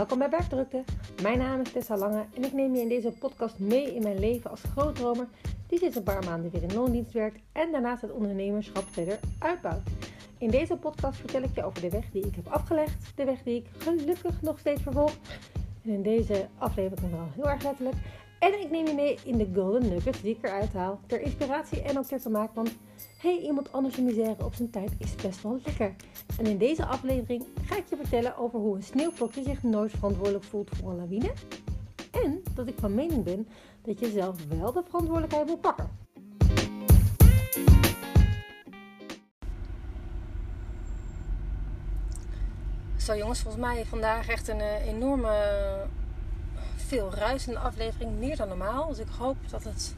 Welkom bij Werkdrukte. Mijn naam is Tessa Lange en ik neem je in deze podcast mee in mijn leven als grootdromer die sinds een paar maanden weer in loondienst werkt en daarnaast het ondernemerschap verder uitbouwt. In deze podcast vertel ik je over de weg die ik heb afgelegd, de weg die ik gelukkig nog steeds vervolg. En in deze aflevering wel heel erg letterlijk. En ik neem je mee in de golden nuggets die ik eruit haal, ter inspiratie en ook ter vermaak, want hey, iemand anders in misère op zijn tijd is best wel lekker. En in deze aflevering ga ik je vertellen over hoe een sneeuwvlokje zich nooit verantwoordelijk voelt voor een lawine. En dat ik van mening ben dat je zelf wel de verantwoordelijkheid moet pakken. Zo jongens, volgens mij vandaag echt een eh, enorme, veel ruisende aflevering, meer dan normaal. Dus ik hoop dat het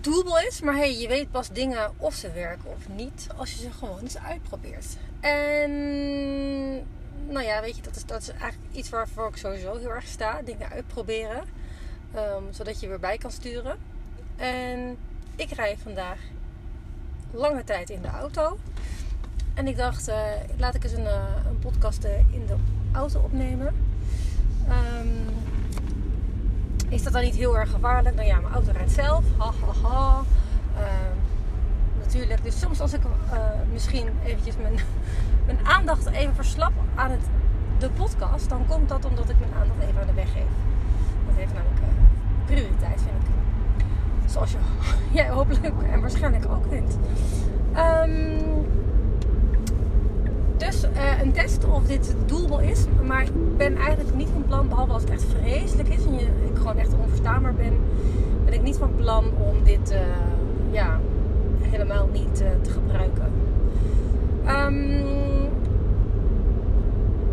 doable is. Maar hey, je weet pas dingen of ze werken of niet als je ze gewoon eens uitprobeert. En nou ja, weet je, dat is, dat is eigenlijk iets waarvoor ik sowieso heel erg sta. Dingen uitproberen. Um, zodat je weer bij kan sturen. En ik rij vandaag lange tijd in de auto. En ik dacht, uh, laat ik eens een, uh, een podcast uh, in de auto opnemen. Um, is dat dan niet heel erg gevaarlijk? Nou ja, mijn auto rijdt zelf. Ha, ha, ha. Uh, natuurlijk. Dus soms als ik uh, misschien eventjes mijn, mijn aandacht even verslap aan het, de podcast, dan komt dat omdat ik mijn aandacht even aan de weg geef. Dat heeft namelijk uh, prioriteit, vind ik. Zoals jij hopelijk en waarschijnlijk ook vindt. Um, dus uh, een test of dit doelbel is. Maar ik ben eigenlijk niet van plan, behalve als het echt vreselijk is en je, ik gewoon echt onverstaanbaar ben, ben ik niet van plan om dit uh, ja, helemaal niet uh, te gebruiken. Um,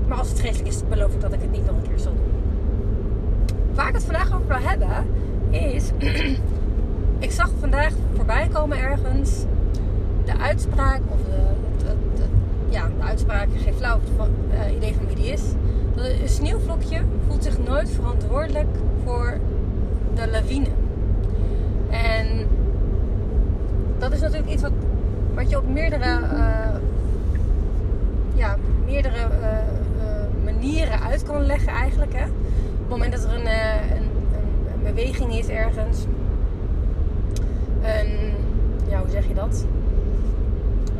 maar als het vreselijk is, beloof ik dat ik het niet nog een keer zal doen. Waar ik het vandaag over wil hebben, is. ik zag vandaag voorbij komen ergens de uitspraak of de ja, de uitspraak, geen flauw uh, idee van wie die is. Dat een sneeuwvlokje voelt zich nooit verantwoordelijk voor de lawine. En dat is natuurlijk iets wat, wat je op meerdere, uh, ja, meerdere uh, manieren uit kan leggen eigenlijk. Hè? Op het moment dat er een, een, beweging is ergens. Een, ja, hoe zeg je dat?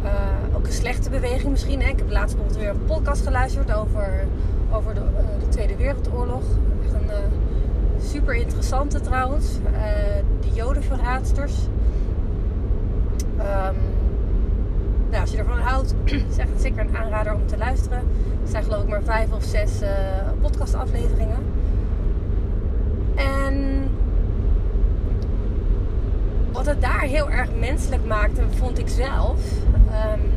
Uh, ook een slechte beweging misschien. Hè? Ik heb laatst bijvoorbeeld weer een podcast geluisterd over, over de, uh, de Tweede Wereldoorlog. Echt een uh, super interessante trouwens. de Jodenverraadsters. Um, nou, als je ervan houdt, is echt zeker een aanrader om te luisteren. Er zijn geloof ik maar vijf of zes podcastafleveringen. En wat het daar heel erg menselijk maakte, vond ik zelf, um,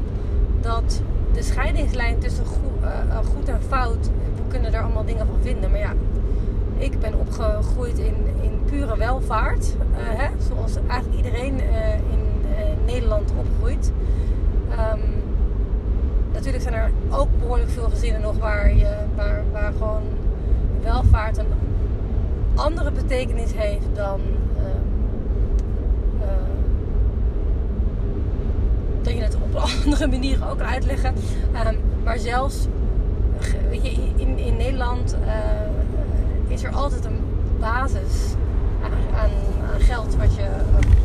dat de scheidingslijn tussen goed, uh, goed, en fout, we kunnen er allemaal dingen van vinden. Maar ja, ik ben opgegroeid in, in pure welvaart, uh, hè, zoals eigenlijk iedereen in Nederland opgroeit. Um, natuurlijk zijn er ook behoorlijk veel gezinnen nog waar, je, waar, waar gewoon welvaart een andere betekenis heeft dan dat je het op andere manier ook uitleggen. Um, maar zelfs in, in Nederland uh, is er altijd een basis aan, geld wat je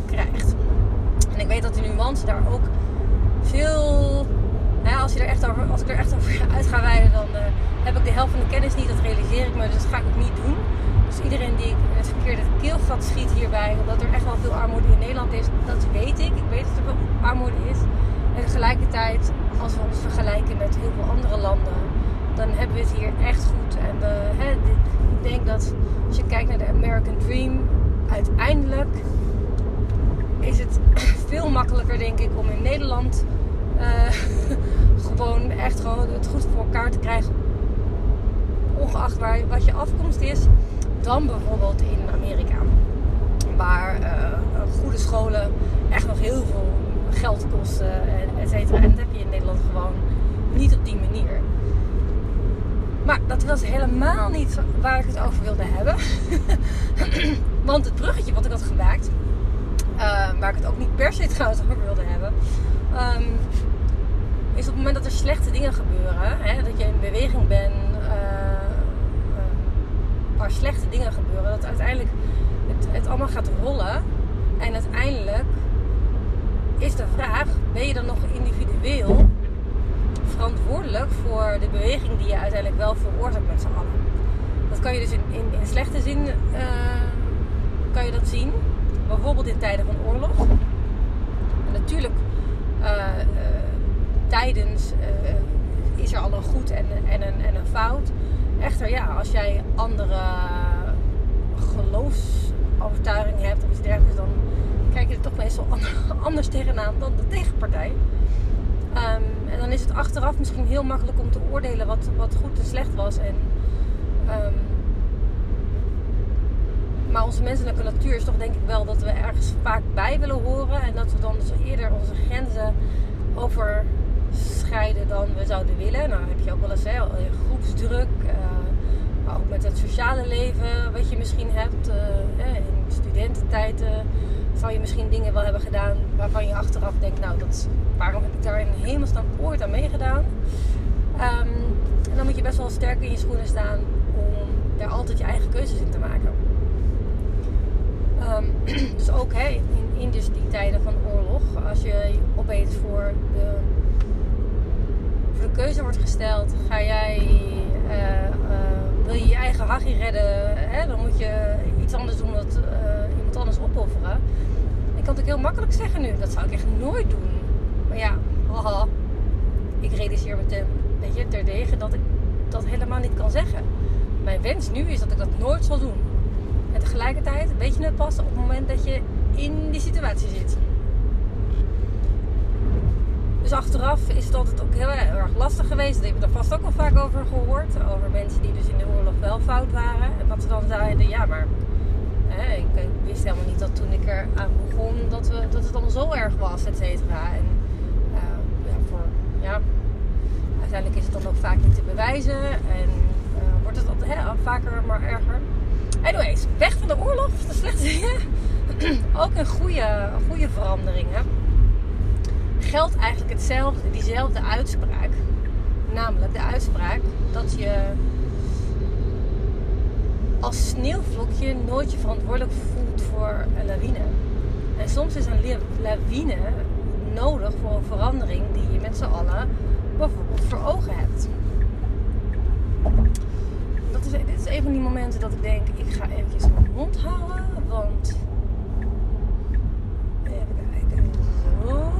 krijgt. En ik weet dat die nuance daar ook veel. Nou als, je er echt over, als ik er echt over uit ga rijden, dan uh, heb ik de helft van de kennis niet. Dat realiseer ik me, dus dat ga ik ook niet doen. Dus iedereen die het verkeerde keelgat schiet hierbij, omdat er echt wel veel armoede in Nederland is, dat weet ik. Ik weet dat er veel armoede is. En tegelijkertijd, als we ons vergelijken met heel veel andere landen, dan hebben we het hier echt goed. En uh, hè, ik denk dat als je kijkt naar de American Dream, uiteindelijk is het veel makkelijker, denk ik, om in Nederland uh, gewoon echt gewoon het goed voor elkaar te krijgen. Ongeacht waar, wat je afkomst is, dan bijvoorbeeld in Amerika. Waar uh, goede scholen echt nog heel veel geld kosten, et cetera. En dat heb je in Nederland gewoon niet op die manier. Maar dat was helemaal niet waar ik het over wilde hebben. Want het bruggetje wat ik had gemaakt, uh, waar ik het ook niet per se trouwens over wilde hebben, um, is op het moment dat er slechte dingen gebeuren, hè, dat je in beweging bent, uh, waar slechte dingen gebeuren, dat uiteindelijk het, het allemaal gaat rollen. En uiteindelijk is de vraag: ben je dan nog individueel verantwoordelijk voor de beweging die je uiteindelijk wel veroorzaakt met z'n allen? Dat kan je dus in, in, slechte zin uh, kan je dat zien. Bijvoorbeeld in tijden van oorlog. En natuurlijk, uh, uh, tijdens is er al een goed en, en, een, en een fout. Echter, ja, als jij andere geloofsovertuiging hebt of iets dergelijks, dan kijk je er toch meestal anders tegenaan dan de tegenpartij. Um, en dan is het achteraf misschien heel makkelijk om te oordelen wat, wat goed en slecht was. En, um, maar onze menselijke natuur is toch denk ik wel dat we ergens vaak bij willen horen. En dat we dan dus eerder onze grenzen overschrijden dan we zouden willen. Nou heb je ook wel eens hè, groepsdruk. Uh, maar ook met het sociale leven wat je misschien hebt. Uh, in studententijd zou je misschien dingen wel hebben gedaan waarvan je achteraf denkt, nou, dat, waarom heb ik daar in hemelsnaam ooit aan meegedaan? Um, en dan moet je best wel sterk in je schoenen staan om daar altijd je eigen keuzes in te maken. Um, dus ook hè, in, in dus die tijden van oorlog, als je opeens voor de, voor de keuze wordt gesteld, ga jij, uh, uh, redden, hè, dan moet je iets anders doen dan uh, iemand anders opofferen. Ik kan het ook heel makkelijk zeggen nu, dat zou ik echt nooit doen. Maar ja, ik realiseer me ten, weet je, terdege dat ik dat helemaal niet kan zeggen. Mijn wens nu is dat ik dat nooit zal doen. En tegelijkertijd weet je het pas op het moment dat je in die situatie zit. Dus achteraf is het altijd ook heel erg lastig geweest. Daar heb je er vast ook al vaak over gehoord. Over mensen die dus in de oorlog wel fout waren. En dat ze dan zeiden, ja maar hè, ik, wist helemaal niet dat toen ik er aan begon dat, we, dat het allemaal zo erg was, et cetera. En uh, ja, voor, ja, uiteindelijk is het dan ook vaak niet te bewijzen. En uh, wordt het altijd, hè, vaker maar erger. Anyways, weg van de oorlog, de slechte dingen. ook een goede, goede veranderingen. Geldt eigenlijk hetzelfde, diezelfde uitspraak. Namelijk de uitspraak dat je als sneeuwvlokje nooit je verantwoordelijk voelt voor een lawine. En soms is een lawine nodig voor een verandering die je met z'n allen bijvoorbeeld voor ogen hebt is, dit is een van die momenten dat ik denk, ik ga eventjes mijn mond houden. Want. Even kijken. Zo.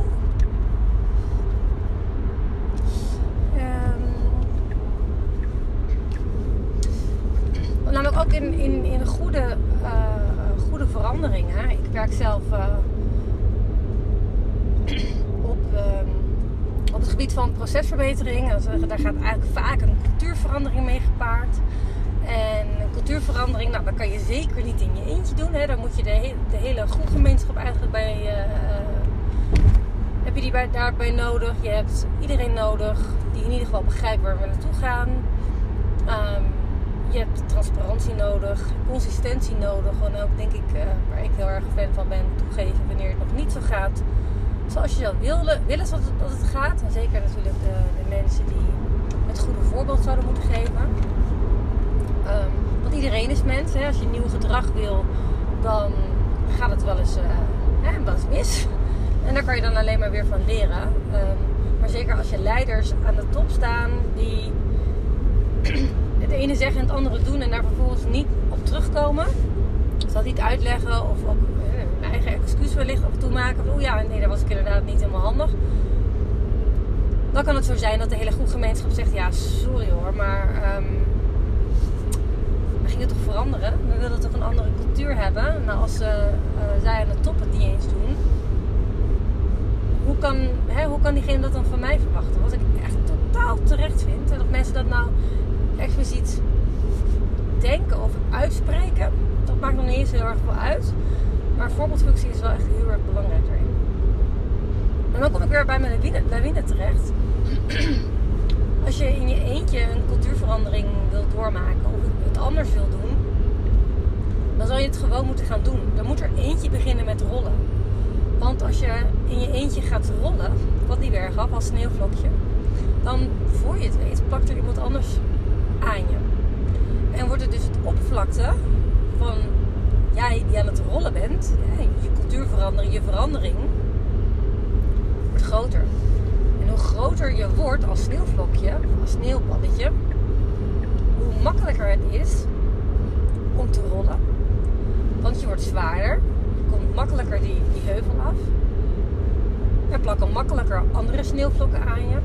Um, ook in, in, in goede, uh, goede veranderingen. Ik werk zelf uh, op. Um, op het gebied van procesverbetering. Daar gaat eigenlijk vaak een cultuurverandering mee gepaard. En cultuurverandering, nou, dat kan je zeker niet in je eentje doen. Hè. Daar moet je de, de hele groepgemeenschap eigenlijk bij. Uh, heb je die bij, daarbij nodig? Je hebt iedereen nodig die in ieder geval begrijpt waar we naartoe gaan. Um, je hebt transparantie nodig, consistentie nodig. Gewoon ook, denk ik, uh, waar ik heel erg fan van ben, toegeven wanneer het nog niet zo gaat. Zoals je zou willen, willen dat, het, het gaat. En zeker natuurlijk de, de mensen die het goede voorbeeld zouden moeten geven. Um, want iedereen is mens. Hè? Als je nieuw gedrag wil, dan gaat het wel eens, uh, hè, mis. En daar kan je dan alleen maar weer van leren. Um, maar zeker als je leiders aan de top staan die zeggen en het andere doen en daar vervolgens niet op terugkomen. Dus dat niet uitleggen of ook uh, hun eigen excuus wellicht af en toe maken. Van, oh ja, nee, dat was ik inderdaad niet helemaal handig. Dan kan het zo zijn dat de hele groepgemeenschap zegt: Ja, sorry hoor, maar um, we gingen toch veranderen. We willen toch een andere cultuur hebben. Nou, als uh, zij aan de top het niet eens doen, hoe kan, hè, hoe kan diegene dat dan van mij verwachten? Wat ik echt totaal terecht vind. En dat mensen dat nou expliciet denken of uitspreken, dat maakt nog niet eens heel erg veel uit. Maar voorbeeldfunctie is wel echt heel erg belangrijk erin. En dan kom ik weer bij mijn lawine, lawine terecht. Als je in je eentje een cultuurverandering wilt doormaken of het anders wil doen, dan zal je het gewoon moeten gaan doen. Dan moet er eentje beginnen met rollen. Want als je in je eentje gaat rollen, wat die berg af als sneeuwvlokje, dan voor je het weet plakt er iemand anders aan je. En wordt het dus het oppervlakte van jij die aan het rollen bent, je cultuurverandering, je verandering, wordt groter. En hoe groter je wordt als sneeuwvlokje, als sneeuwballetje, hoe makkelijker het is om te rollen. Want je wordt zwaarder, komt makkelijker die, die heuvel af. Er plakken makkelijker andere sneeuwvlokken aan je.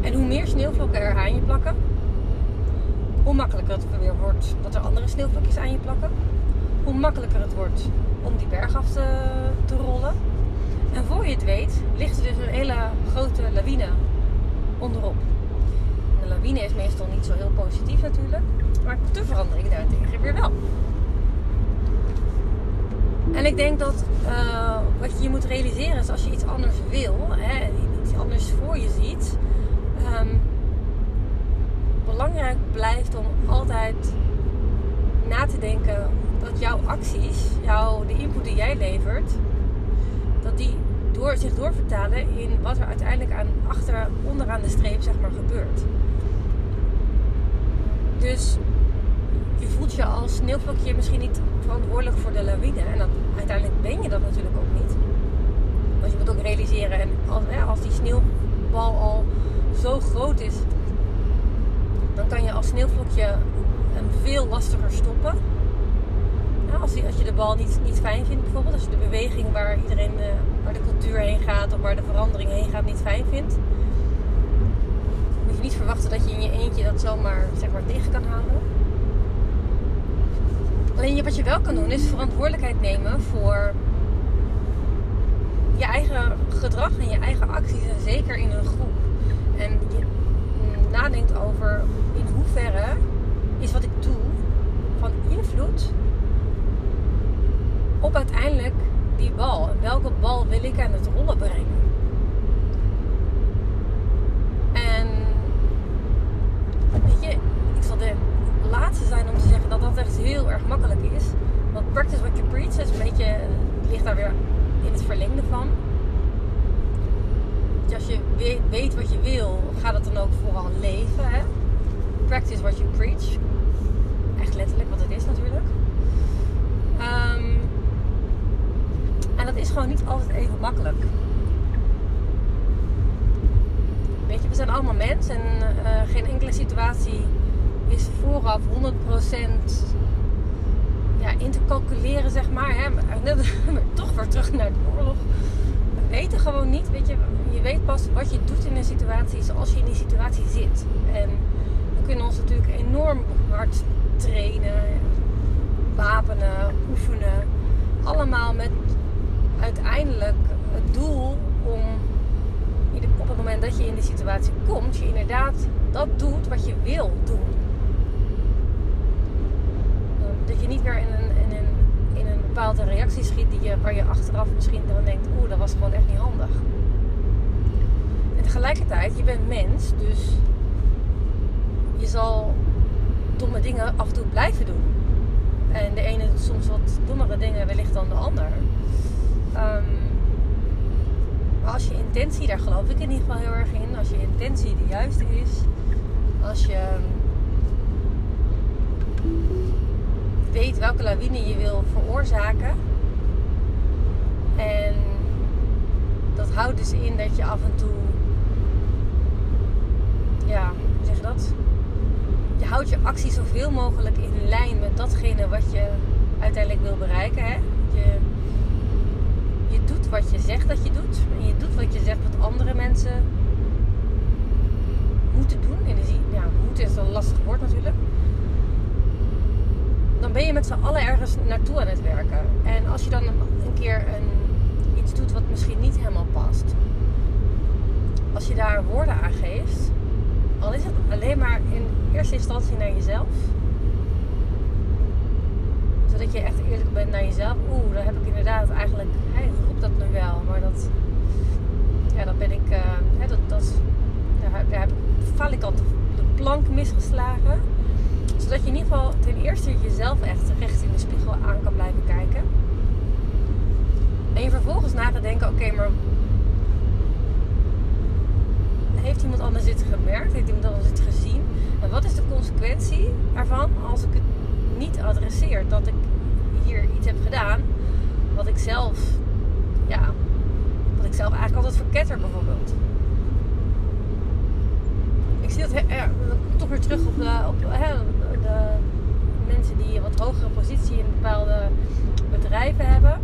En hoe meer sneeuwvlokken er aan je plakken, hoe makkelijker het weer wordt dat er andere sneeuwvlokjes aan je plakken. Hoe makkelijker het wordt om die berg af te, te rollen. En voor je het weet, ligt er dus een hele grote lawine onderop. de lawine is meestal niet zo heel positief natuurlijk, maar de verandering daartegen weer wel. En ik denk dat uh, wat je moet realiseren is als je iets anders wil, hè, iets anders voor je ziet, um, belangrijk blijft om altijd na te denken dat jouw acties, jouw, de input die jij levert, dat die door, zich doorvertalen in wat er uiteindelijk aan, achter, onderaan de streep zeg maar, gebeurt. Dus je voelt je als sneeuwvlokje misschien niet verantwoordelijk voor de lawine. En dan, uiteindelijk ben je dat natuurlijk ook niet. Want je moet ook realiseren, en als, hè, als die sneeuwbal al dan kan je als sneeuwvlokje hem veel lastiger stoppen. als, je, als je de bal niet, niet fijn vindt bijvoorbeeld, als je de beweging waar iedereen, uh, waar de cultuur heen gaat of waar de verandering heen gaat niet fijn vindt, moet je niet verwachten dat je in je eentje dat zomaar zeg maar, tegen kan houden. Alleen wat je wel kan doen is verantwoordelijkheid nemen voor je eigen gedrag en je eigen acties. En zeker in een groep. En nadenkt over in hoeverre is wat ik doe van invloed op uiteindelijk die bal. Welke bal wil ik aan het rollen brengen? En weet je, ik zal de laatste zijn om te zeggen dat dat echt heel erg makkelijk is. Want practice what you preach is een beetje, ligt daar weer in het verlengde van. Als je weet, wat je wil, ga dat dan ook vooral leven. Hè? Practice what you preach. Echt letterlijk wat het is natuurlijk. Um, en dat is gewoon niet altijd even makkelijk. Weet je, we zijn allemaal mensen en uh, geen enkele situatie is vooraf 100% ja, in te calculeren, zeg maar. Hè? Toch weer terug naar de oorlog. We weten gewoon niet, weet je, je weet pas wat je doet in een situatie zoals je in die situatie zit. En we kunnen ons natuurlijk enorm hard trainen, wapenen, oefenen. Allemaal met uiteindelijk het doel om op het moment dat je in die situatie komt, je inderdaad dat doet wat je wil doen dat je niet weer in een, in een, in een bepaalde reactie schiet die je, waar je achteraf misschien dan denkt, oeh, dat was gewoon echt niet handig. En tegelijkertijd, je bent mens, dus je zal domme dingen af en toe blijven doen. En de ene doet soms wat dommere dingen wellicht dan de ander. Ehm, maar als je intentie, daar geloof ik in ieder geval heel erg in. Als je intentie de juiste is. Als je weet welke lawine je wil veroorzaken. En dat houdt dus in dat je af en toe, ja, hoe zeg je dat? Je houdt je actie zoveel mogelijk in lijn met datgene wat je uiteindelijk wil bereiken. Hè? Je, je doet wat je zegt dat je doet. En je doet wat je zegt wat andere mensen moeten doen. In de zin, ja, moeten is een lastig woord natuurlijk dan ben je met z'n allen ergens naartoe aan het werken. En als je dan een keer een, iets doet wat misschien niet helemaal past, als je daar woorden aan geeft, al is het alleen maar in eerste instantie naar jezelf. Zodat je echt eerlijk bent naar jezelf. Oeh, daar heb ik inderdaad eigenlijk, hij roept dat nu wel, maar dat, ja, dan ben ik, uh, dat, dat, daar heb ik falikant de plank misgeslagen zodat je in ieder geval ten eerste jezelf echt recht in de spiegel aan kan blijven kijken. En je vervolgens na te denken, oké, maar heeft iemand anders dit gemerkt, heeft iemand anders dit gezien. En wat is de consequentie ervan als ik het niet adresseer? Dat ik hier iets heb gedaan wat ik zelf, ja, wat ik zelf eigenlijk altijd verketter bijvoorbeeld. Ik zie dat, ja, toch weer terug op, de, hè, de mensen die een wat hogere positie in bepaalde bedrijven hebben.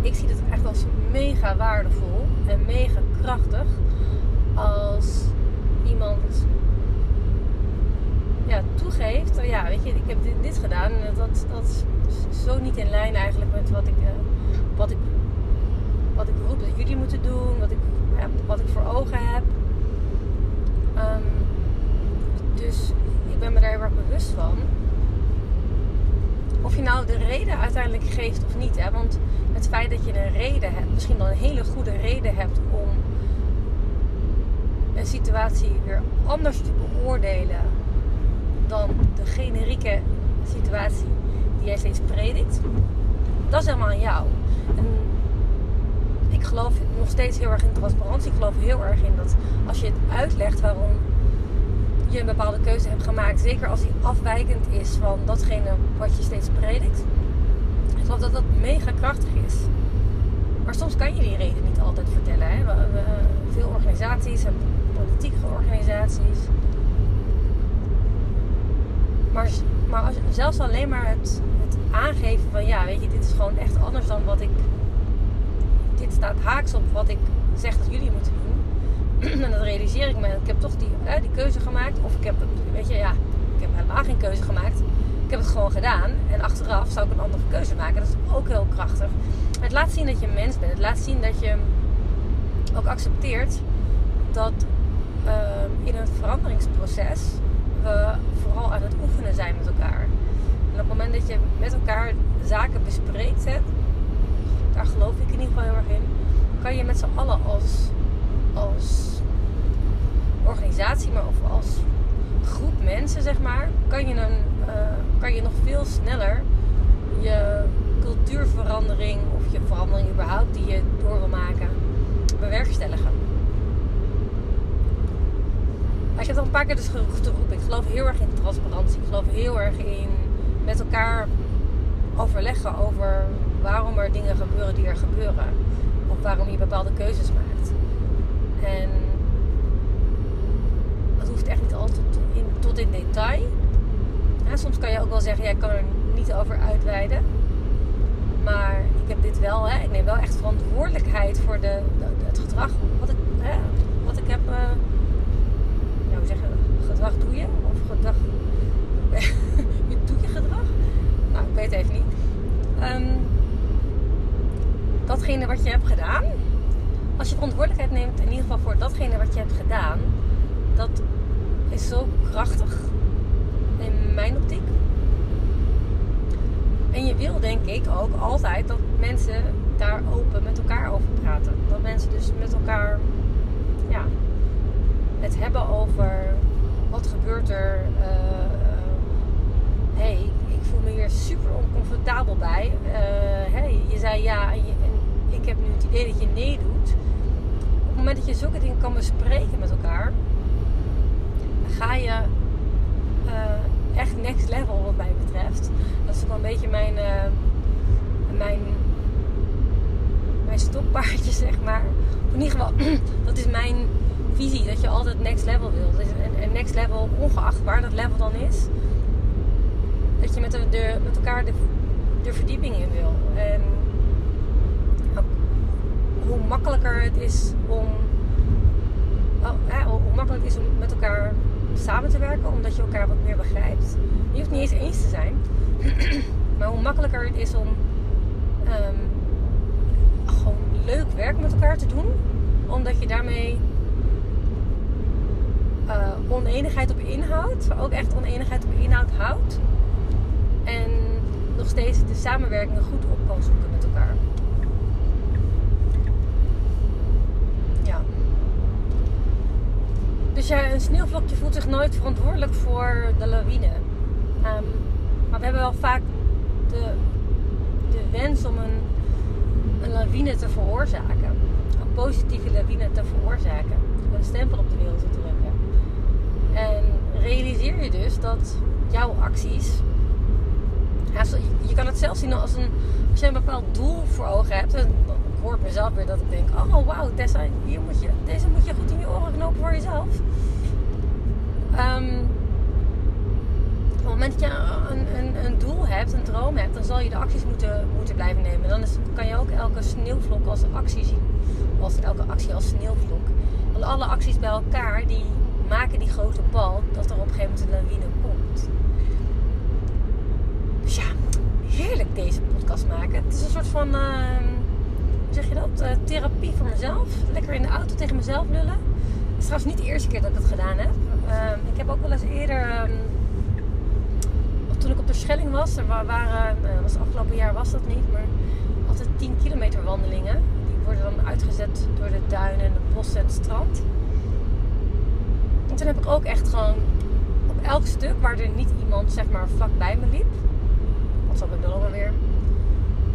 Ik zie het echt als mega waardevol en mega krachtig als iemand ja, toegeeft, ja, weet je, ik heb dit, gedaan en dat, dat is zo niet in lijn eigenlijk met wat ik, uh, wat ik, wat ik roep dat jullie moeten doen, wat ik, wat ik voor ogen heb. Um, dus ik ben me daar heel erg bewust van. Of je nou de reden uiteindelijk geeft of niet. Hè? Want het feit dat je een reden hebt, misschien wel een hele goede reden hebt om een situatie weer anders te beoordelen dan de generieke situatie die jij steeds predikt. Dat is helemaal aan jou. En ik geloof nog steeds heel erg in transparantie. Ik geloof heel erg in dat als je het uitlegt waarom je een bepaalde keuze hebt gemaakt, zeker als die afwijkend is van datgene wat je steeds predikt. Ik geloof dat dat mega krachtig is. Maar soms kan je die reden niet altijd vertellen. Hè? We, veel organisaties en politieke organisaties. Maar, maar zelfs alleen maar het, het aangeven van ja, weet je, dit is gewoon echt anders dan wat ik. Dit staat haaks op wat ik zeg dat jullie moeten doen. en dat realiseer ik me. Ik heb toch die, die keuze gemaakt. Of ik heb, weet je, ja, ik heb helemaal geen keuze gemaakt. Ik heb het gewoon gedaan. En achteraf zou ik een andere keuze maken. Dat is ook heel krachtig. Het laat zien dat je een mens bent. Het laat zien dat je ook accepteert dat uh, in een veranderingsproces we vooral aan het oefenen zijn met elkaar. En op het moment dat je met elkaar zaken bespreekt, daar geloof ik in ieder geval heel erg in, kan je met z'n allen als als organisatie, maar of als groep mensen, zeg maar, kan je, een, uh, kan je nog veel sneller je cultuurverandering of je verandering überhaupt die je door wil maken, bewerkstelligen. Maar ik heb al een paar keer dus geroepen. Ik geloof heel erg in transparantie. Ik geloof heel erg in met elkaar overleggen over waarom er dingen gebeuren die er gebeuren. Of waarom je bepaalde keuzes maakt. En hoeft echt niet altijd in, tot in detail. soms kan je ook wel zeggen, jij kan er niet over uitweiden. Maar ik heb dit wel, hè, ik neem wel echt verantwoordelijkheid voor de, het gedrag wat ik, hè, wat ik heb. Ja, hoe zeggen, gedrag doe je? Of gedrag. je doet je gedrag? Nou, ik weet het even niet. Um, datgene wat je hebt gedaan, als je verantwoordelijkheid neemt, in ieder geval voor datgene wat je hebt gedaan, dat is zo krachtig in mijn optiek. En je wil denk ik ook altijd dat mensen daar open met elkaar over praten. Dat mensen dus met elkaar ja, het hebben over wat gebeurt er. Uh, hey, ik voel me hier super oncomfortabel bij. Uh, hey, je zei ja en, en ik heb nu het idee dat je nee doet het moment dat je zulke dingen kan bespreken met elkaar, ga je uh, echt next level wat mij betreft. Dat is ook wel een beetje mijn, uh, mijn, mijn stokpaardje, zeg maar. Of in ieder geval, dat is mijn visie, dat je altijd next level wilt. En, next level, ongeacht waar dat level dan is, dat je met, de, de met elkaar de, de verdieping in wil. En hoe makkelijker het is om. Oh, hoe makkelijk het is om met elkaar samen te werken, omdat je elkaar wat meer begrijpt. Je hoeft niet eens eens te zijn, maar hoe makkelijker het is om um, gewoon leuk werk met elkaar te doen, omdat je daarmee uh, oneenigheid op inhoud, maar ook echt oneenigheid op inhoud houdt. En nog steeds de samenwerking goed op kan zoeken met elkaar. Dus ja, een sneeuwvlokje voelt zich nooit verantwoordelijk voor de lawine. Um, maar we hebben wel vaak de, de wens om een, een lawine te veroorzaken. positieve lawine te veroorzaken. Een stempel op de wereld te drukken. En realiseer je dus dat jouw acties. je kan het zelf zien als een. Als je een bepaald doel voor ogen hebt. Hoor mezelf weer dat ik denk: oh wauw, Tessa, hier moet je, deze moet je goed in je oren knopen voor jezelf. Um, op het moment dat je een, een, doel hebt, een droom hebt, dan zal je de acties moeten, moeten blijven nemen. Dan kan je ook elke sneeuwvlok als actie zien. Als elke actie als sneeuwvlok. Want alle acties bij elkaar, die maken die grote bal dat er op een gegeven moment een lawine komt. Dus ja, heerlijk deze podcast maken. Het is een soort van, hoe zeg je dat, uh, therapie voor mezelf. Lekker in de auto tegen mezelf lullen. Het is trouwens niet de eerste keer dat ik dat gedaan heb. Uh, ik heb ook wel eens eerder, um, toen ik op de Schelling was, er waren, uh, was afgelopen jaar was dat niet, maar altijd 10 kilometer wandelingen. Die worden dan uitgezet door de duinen en de bossen en het strand. En toen heb ik ook echt gewoon op elk stuk waar er niet iemand zeg maar vlakbij me liep, wat zal ik dan alweer,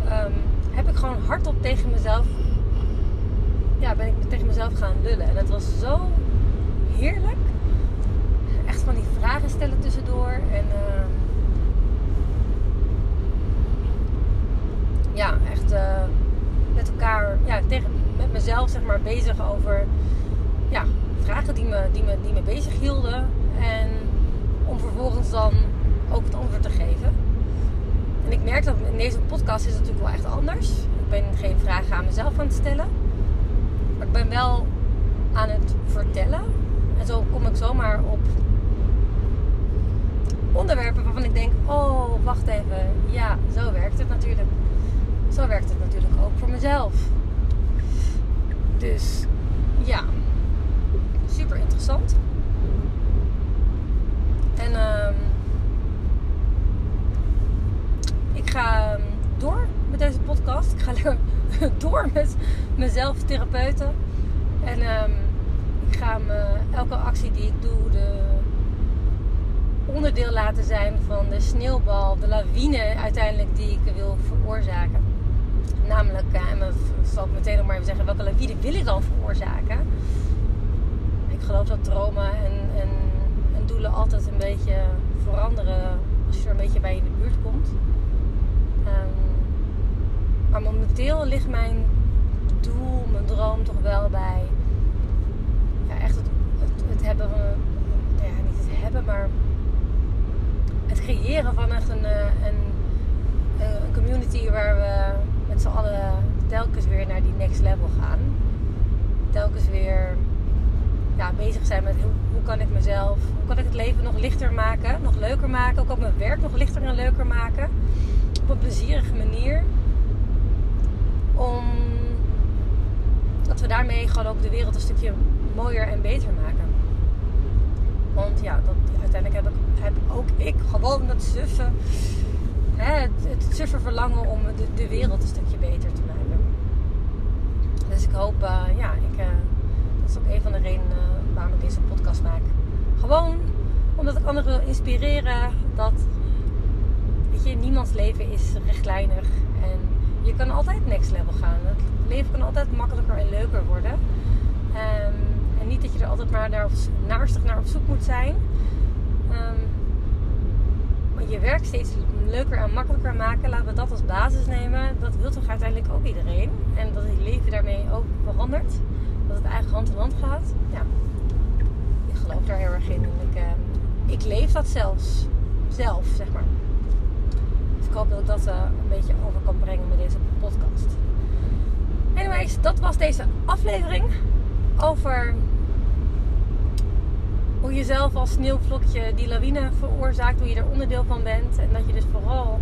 um, heb ik gewoon hardop tegen mezelf, ja, ben ik tegen mezelf gaan lullen. En dat was zo heerlijk. Echt van die vragen stellen tussendoor. En uh, ja, echt uh, met elkaar, ja, tegen, met mezelf zeg maar bezig over ja, vragen die me, die, me, die me bezig hielden. En om vervolgens dan ook het antwoord te geven. En ik merk dat in deze podcast is het natuurlijk wel echt anders. Ik ben geen vragen aan mezelf aan het stellen. Maar ik ben wel aan het vertellen. En zo kom ik zomaar op onderwerpen waarvan ik denk: oh, wacht even. Ja, zo werkt het natuurlijk. Zo werkt het natuurlijk ook voor mezelf. Dus ja, super interessant. En um, ik ga door met deze podcast. Ik ga door met mezelf therapeuten. En um, ik ga me, elke actie die ik doe, de onderdeel laten zijn van de sneeuwbal, de lawine uiteindelijk die ik wil veroorzaken. Namelijk, en dat zal ik meteen nog maar even zeggen, welke lawine wil ik dan veroorzaken? Ik geloof dat dromen en, en, en doelen altijd een beetje veranderen als je er een beetje bij in de buurt komt. Maar momenteel ligt mijn doel, mijn droom toch wel bij ja, echt het, het, het hebben van, ja, niet het hebben, maar het creëren van echt een, eh, een, een community waar we met z'n allen telkens weer naar die next level gaan. Telkens weer ja, bezig zijn met hoe, hoe kan ik mezelf, hoe kan ik het leven nog lichter maken, nog leuker maken. Kan ik mijn werk nog lichter en leuker maken. Op een plezierige manier. Om dat we daarmee gewoon ook de wereld een stukje mooier en beter maken. Want ja, dat, uiteindelijk heb, ik, heb ook ik gewoon dat suffen, het, het suffe verlangen om de, de, wereld een stukje beter te maken. Dus ik hoop, uh, ja, ik, uh, dat is ook een van de redenen uh, waarom ik deze podcast maak. Gewoon omdat ik anderen wil inspireren dat, weet je, niemands leven is rechtlijnig. En je kan altijd next level gaan. Het leven kan altijd makkelijker en leuker worden. Um, en niet dat je er altijd maar naar, naarstig naar op zoek moet zijn. Um, maar je werk steeds leuker en makkelijker maken. Laten we dat als basis nemen. Dat wil toch uiteindelijk ook iedereen. En dat het leven daarmee ook verandert. Dat het eigenlijk hand in hand gaat. Ja, ik geloof daar heel erg in. Ik, uh, ik leef dat zelfs. Zelf, zeg maar. Ik hoop dat ik dat een beetje over kan brengen met deze podcast. Anyways, dat was deze aflevering over hoe je zelf als sneeuwvlokje die lawine veroorzaakt, hoe je er onderdeel van bent. En dat je dus vooral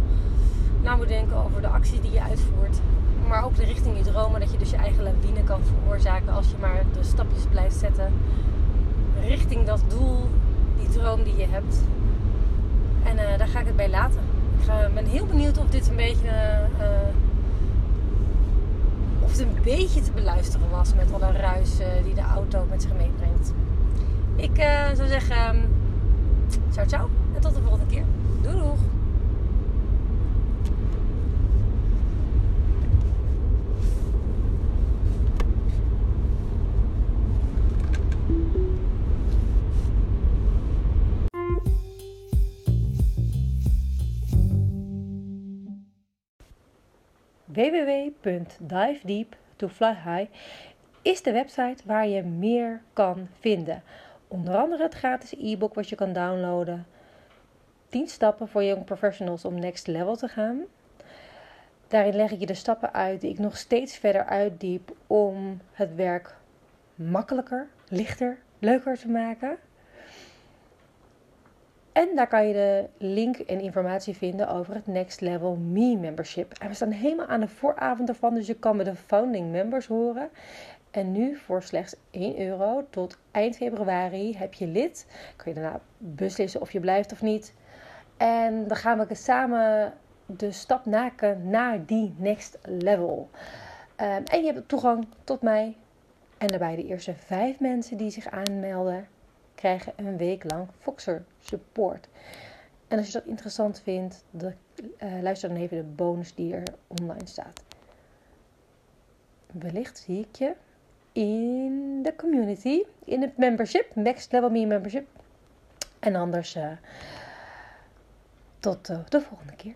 na moet denken over de acties die je uitvoert. Maar ook de richting je dromen, dat je dus je eigen lawine kan veroorzaken als je maar de stapjes blijft zetten richting dat doel, die droom die je hebt. En uh, daar ga ik het bij laten. Ik ben heel benieuwd of dit een beetje. Uh, of het een beetje te beluisteren was met alle ruis uh, die de auto met zich meebrengt. Ik zou zeggen, um, ciao ciao en tot de volgende keer. www.divedeep to fly high is de website waar je meer kan vinden. Onder andere het gratis e-book wat je kan downloaden. 10 stappen voor young professionals om next level te gaan. Daarin leg ik je de stappen uit die ik nog steeds verder uitdiep om het werk makkelijker, lichter, leuker te maken. En daar kan je de link en informatie vinden over het Next Level Me membership. En we staan helemaal aan de vooravond ervan, dus je kan met de founding members horen. En nu voor slechts 1 euro tot eind februari heb je lid. Kun je daarna beslissen of je blijft of niet. En dan gaan we samen de stap maken naar die next level. Um, en je hebt toegang tot mij. En daarbij de eerste vijf mensen die zich aanmelden, krijgen een week lang Foxer support. En als je dat interessant vindt, de, uh, luister dan even de bonus die er online staat. Wellicht zie ik je in de community, in het membership, Next Level Me membership. En anders uh, tot uh, de volgende keer.